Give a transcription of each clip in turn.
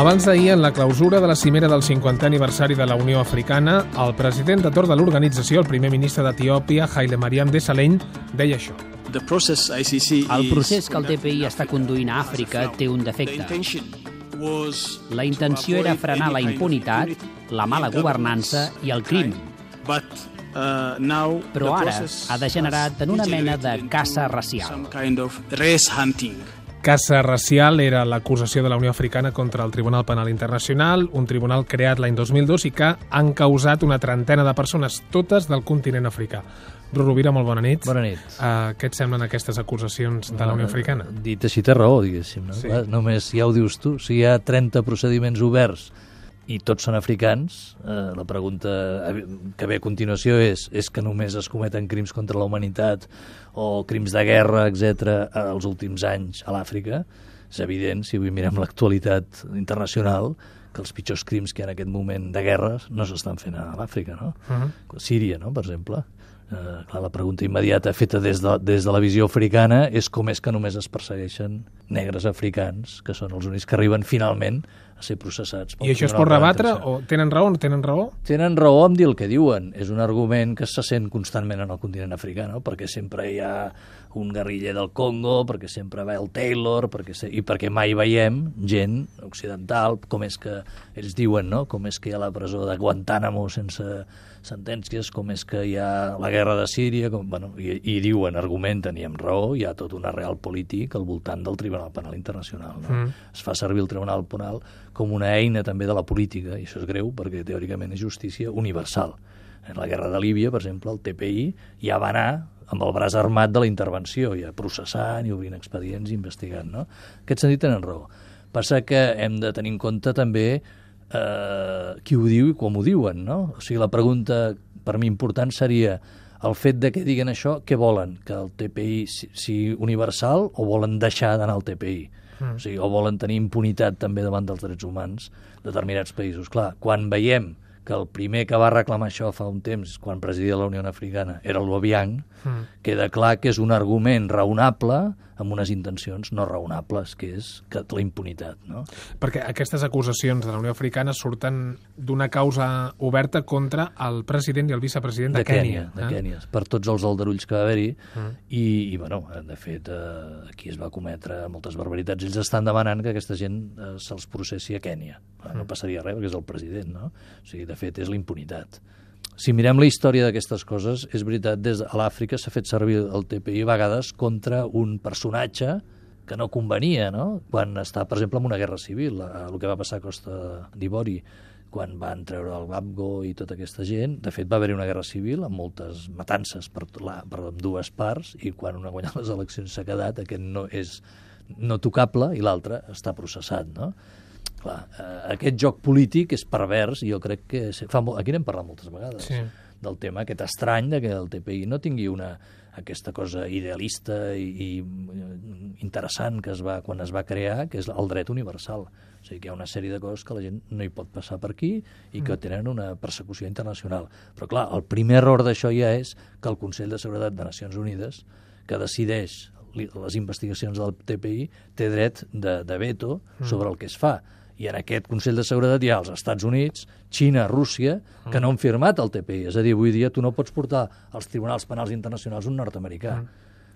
Abans d'ahir, en la clausura de la cimera del 50è aniversari de la Unió Africana, el president de torn de l'organització, el primer ministre d'Etiòpia, Haile Mariam Desalegn, deia això. El procés que el TPI està conduint a Àfrica té un defecte. La intenció era frenar la impunitat, la mala governança i el crim. Uh, Però ara ha degenerat en una mena de caça racial. Caça racial era l'acusació de la Unió Africana contra el Tribunal Penal Internacional, un tribunal creat l'any 2002 i que han causat una trentena de persones, totes del continent africà. Bru Rovira, molt bona nit. Bona nit. Uh, què et semblen aquestes acusacions de la Unió Africana? Dit així té raó, diguéssim. No? Sí. Sí. Només, ja ho dius tu, si hi ha 30 procediments oberts i tots són africans, eh, la pregunta que ve a continuació és és que només es cometen crims contra la humanitat o crims de guerra, etc els últims anys a l'Àfrica? És evident, si avui mirem l'actualitat internacional, que els pitjors crims que hi ha en aquest moment de guerres no s'estan fent a l'Àfrica, no? Uh -huh. Síria, no?, per exemple. Eh, clar, la pregunta immediata feta des de, des de la visió africana és com és que només es persegueixen negres africans, que són els únics que arriben finalment a ser processats. I això es pot rebatre? O tenen raó o no tenen raó? Tenen raó en dir el que diuen. És un argument que se sent constantment en el continent africà, no? perquè sempre hi ha un guerriller del Congo, perquè sempre ve el Taylor, perquè se... i perquè mai veiem gent occidental, com és que ells diuen, no? com és que hi ha la presó de Guantánamo sense sentències, com és que hi ha la guerra de Síria, com, bueno, i, i diuen, argumenten, i amb raó, hi ha tot un arreal polític al voltant del Tribunal Penal Internacional. No? Mm. Es fa servir el Tribunal Penal com una eina també de la política, i això és greu perquè teòricament és justícia universal. En la guerra de Líbia, per exemple, el TPI ja va anar amb el braç armat de la intervenció, ja processant i obrint expedients i investigant. No? En aquest sentit tenen raó. Passa que hem de tenir en compte també eh, qui ho diu i com ho diuen. No? O sigui, la pregunta per mi important seria el fet de que diguen això, què volen? Que el TPI si- sigui universal o volen deixar d'anar al TPI? Mm. O sigui, o volen tenir impunitat també davant dels drets humans determinats països. Clar, quan veiem que el primer que va reclamar això fa un temps, quan presidia la Unió Africana, era el Bobiang, Mm. queda clar que és un argument raonable amb unes intencions no raonables, que és que la impunitat. No? Perquè aquestes acusacions de la Unió Africana surten d'una causa oberta contra el president i el vicepresident de, de Kènia, de eh? Kènia, per tots els aldarulls que va haver-hi Mm. i, i bueno, de fet eh, aquí es va cometre moltes barbaritats ells estan demanant que aquesta gent eh, se'ls processi a Kènia Clar, no passaria res perquè és el president no? o sigui, de fet és la impunitat si mirem la història d'aquestes coses, és veritat, des de l'Àfrica s'ha fet servir el TPI a vegades contra un personatge que no convenia, no? Quan està, per exemple, en una guerra civil, el que va passar a Costa d'Ivori, quan van treure el Gbagbo i tota aquesta gent, de fet va haver-hi una guerra civil amb moltes matances per, la, per dues parts i quan una guanyat les eleccions s'ha quedat, aquest no és no tocable i l'altre està processat, no? Clar, eh, aquest joc polític és pervers i jo crec que fa molt, aquí n'hem parlat moltes vegades Sí. del tema aquest estrany de que el TPI no tingui una, aquesta cosa idealista i, i eh, interessant que es va, quan es va crear, que és el dret universal. O sigui que hi ha una sèrie de coses que la gent no hi pot passar per aquí i que tenen una persecució internacional. Però clar, el primer error d'això ja és que el Consell de Seguretat de Nacions Unides, que decideix les investigacions del TPI, té dret de, de veto sobre el que es fa. I en aquest Consell de Seguretat hi ha els Estats Units, Xina, Rússia, que no han firmat el TPI. És a dir, avui dia tu no pots portar als tribunals penals internacionals un nord-americà.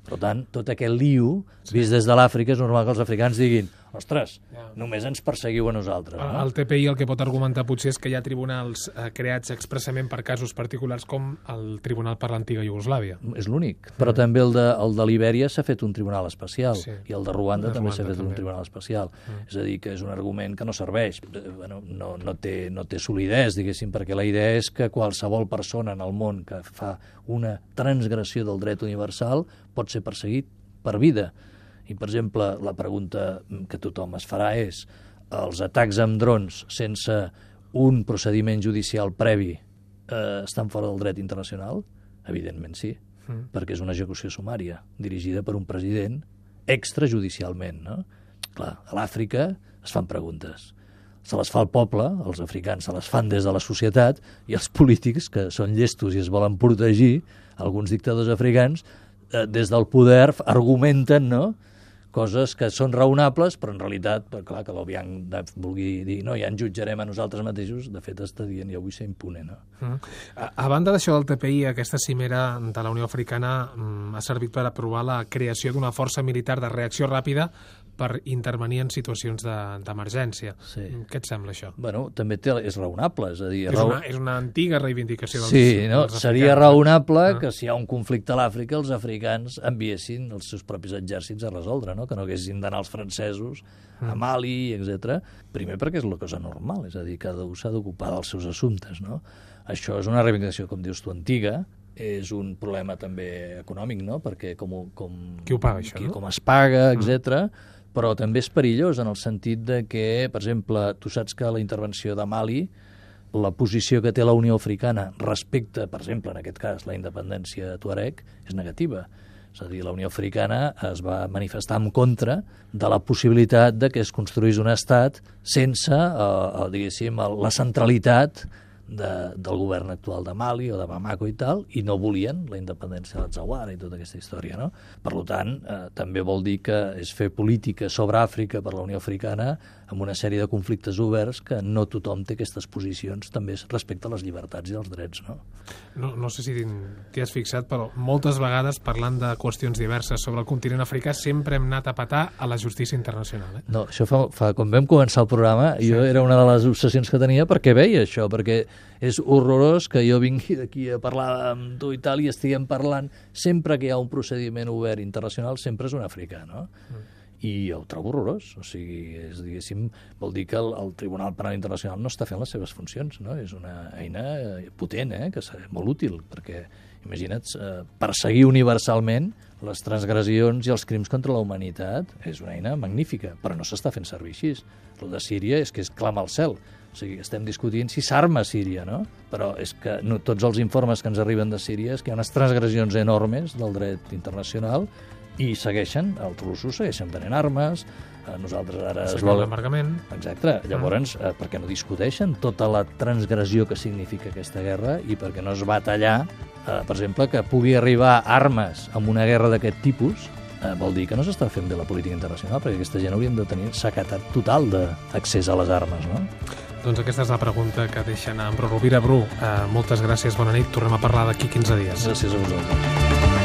Per tant, tot aquest lío, vist des de l'Àfrica, és normal que els africans diguin ostres, només ens perseguiu a nosaltres. No? El TPI el que pot argumentar potser és que hi ha tribunals eh, creats expressament per casos particulars com el Tribunal per l'antiga Iugoslàvia. És l'únic. Però també el de, el de Libèria s'ha fet un tribunal especial Sí. i el de Ruanda De també s'ha Ruanda, fet també. un tribunal especial. És a dir, que és un argument que no serveix. Eh, Bueno, no, no, té, no té solidesa, diguéssim, perquè la idea és que qualsevol persona en el món que fa una transgressió del dret universal pot ser perseguit per vida. I, per exemple, la pregunta que tothom es farà és els atacs amb drons sense un procediment judicial previ eh, estan fora del dret internacional? Evidentment sí, Mm. perquè és una execució sumària dirigida per un president extrajudicialment. No? Clar, a l'Àfrica es fan preguntes. Se les fa el poble, els africans se les fan des de la societat, i els polítics, que són llestos i es volen protegir, alguns dictadors africans, eh, des del poder argumenten no? Coses que són raonables, però en realitat, però clar, que l'Obiang vulgui dir no, ja ens jutjarem a nosaltres mateixos, de fet està dient ja vull ser impune, no? Mm. A, a banda d'això del TPI, aquesta cimera de la Unió Africana mm, ha servit per aprovar la creació d'una força militar de reacció ràpida per intervenir en situacions d'emergència. De, sí. Què et sembla això? Bueno, també té, és raonable, és a dir... És, una, és una antiga reivindicació dels, sí, no? dels Seria raonable ah. que si hi ha un conflicte a l'Àfrica els africans enviessin els seus propis exèrcits a resoldre, no? que no haguessin d'anar els francesos a mm. Mali, etc. Primer perquè és la cosa normal, és a dir, cada un s'ha d'ocupar dels seus assumptes. No? Això és una reivindicació, com dius tu, antiga, és un problema també econòmic, no? perquè com, com, qui ho paga, això, qui, no? com es paga, etc. Mm però també és perillós en el sentit de que, per exemple, tu saps que la intervenció de Mali, la posició que té la Unió Africana respecte, per exemple, en aquest cas, la independència de Tuareg, és negativa. És a dir, la Unió Africana es va manifestar en contra de la possibilitat de que es construís un estat sense, eh, eh diguéssim, la centralitat de, del govern actual de Mali o de Bamako i tal, i no volien la independència de l'Atzawara i tota aquesta història. No? Per tant, eh, també vol dir que és fer política sobre Àfrica per la Unió Africana amb una sèrie de conflictes oberts que no tothom té aquestes posicions també respecte a les llibertats i els drets. No, no, no sé si t'hi has fixat, però moltes vegades parlant de qüestions diverses sobre el continent africà sempre hem anat a patar a la justícia internacional. Eh? No, això fa, fa, quan vam començar el programa, sí. jo era una de les obsessions que tenia perquè veia això, perquè és horrorós que jo vingui d'aquí a parlar amb tu i tal i estiguem parlant sempre que hi ha un procediment obert internacional sempre és un africà, no? Mm i ho trobo horrorós. O sigui, és, diguéssim, vol dir que el, el Tribunal Penal Internacional no està fent les seves funcions, no? És una eina eh, potent, eh? que serà molt útil, perquè, imagina't, eh, perseguir universalment les transgressions i els crims contra la humanitat és una eina magnífica, però no s'està fent servir així. El de Síria és que es clama al cel. O sigui, estem discutint si s'arma Síria, no? Però és que no, tots els informes que ens arriben de Síria és que hi ha unes transgressions enormes del dret internacional i segueixen, els russos segueixen tenint armes, eh, nosaltres ara... Es vol... l'embargament. Exacte. Llavors, ah. eh, per què no discuteixen tota la transgressió que significa aquesta guerra i per què no es va tallar, eh, per exemple, que pugui arribar armes en una guerra d'aquest tipus, eh, vol dir que no s'està fent bé la política internacional, perquè aquesta gent haurien de tenir sequetat total d'accés a les armes, no? Doncs aquesta és la pregunta que deixen en Bru Rovira. Bru, eh, moltes gràcies, bona nit. Tornem a parlar d'aquí 15 dies. Gràcies a vosaltres.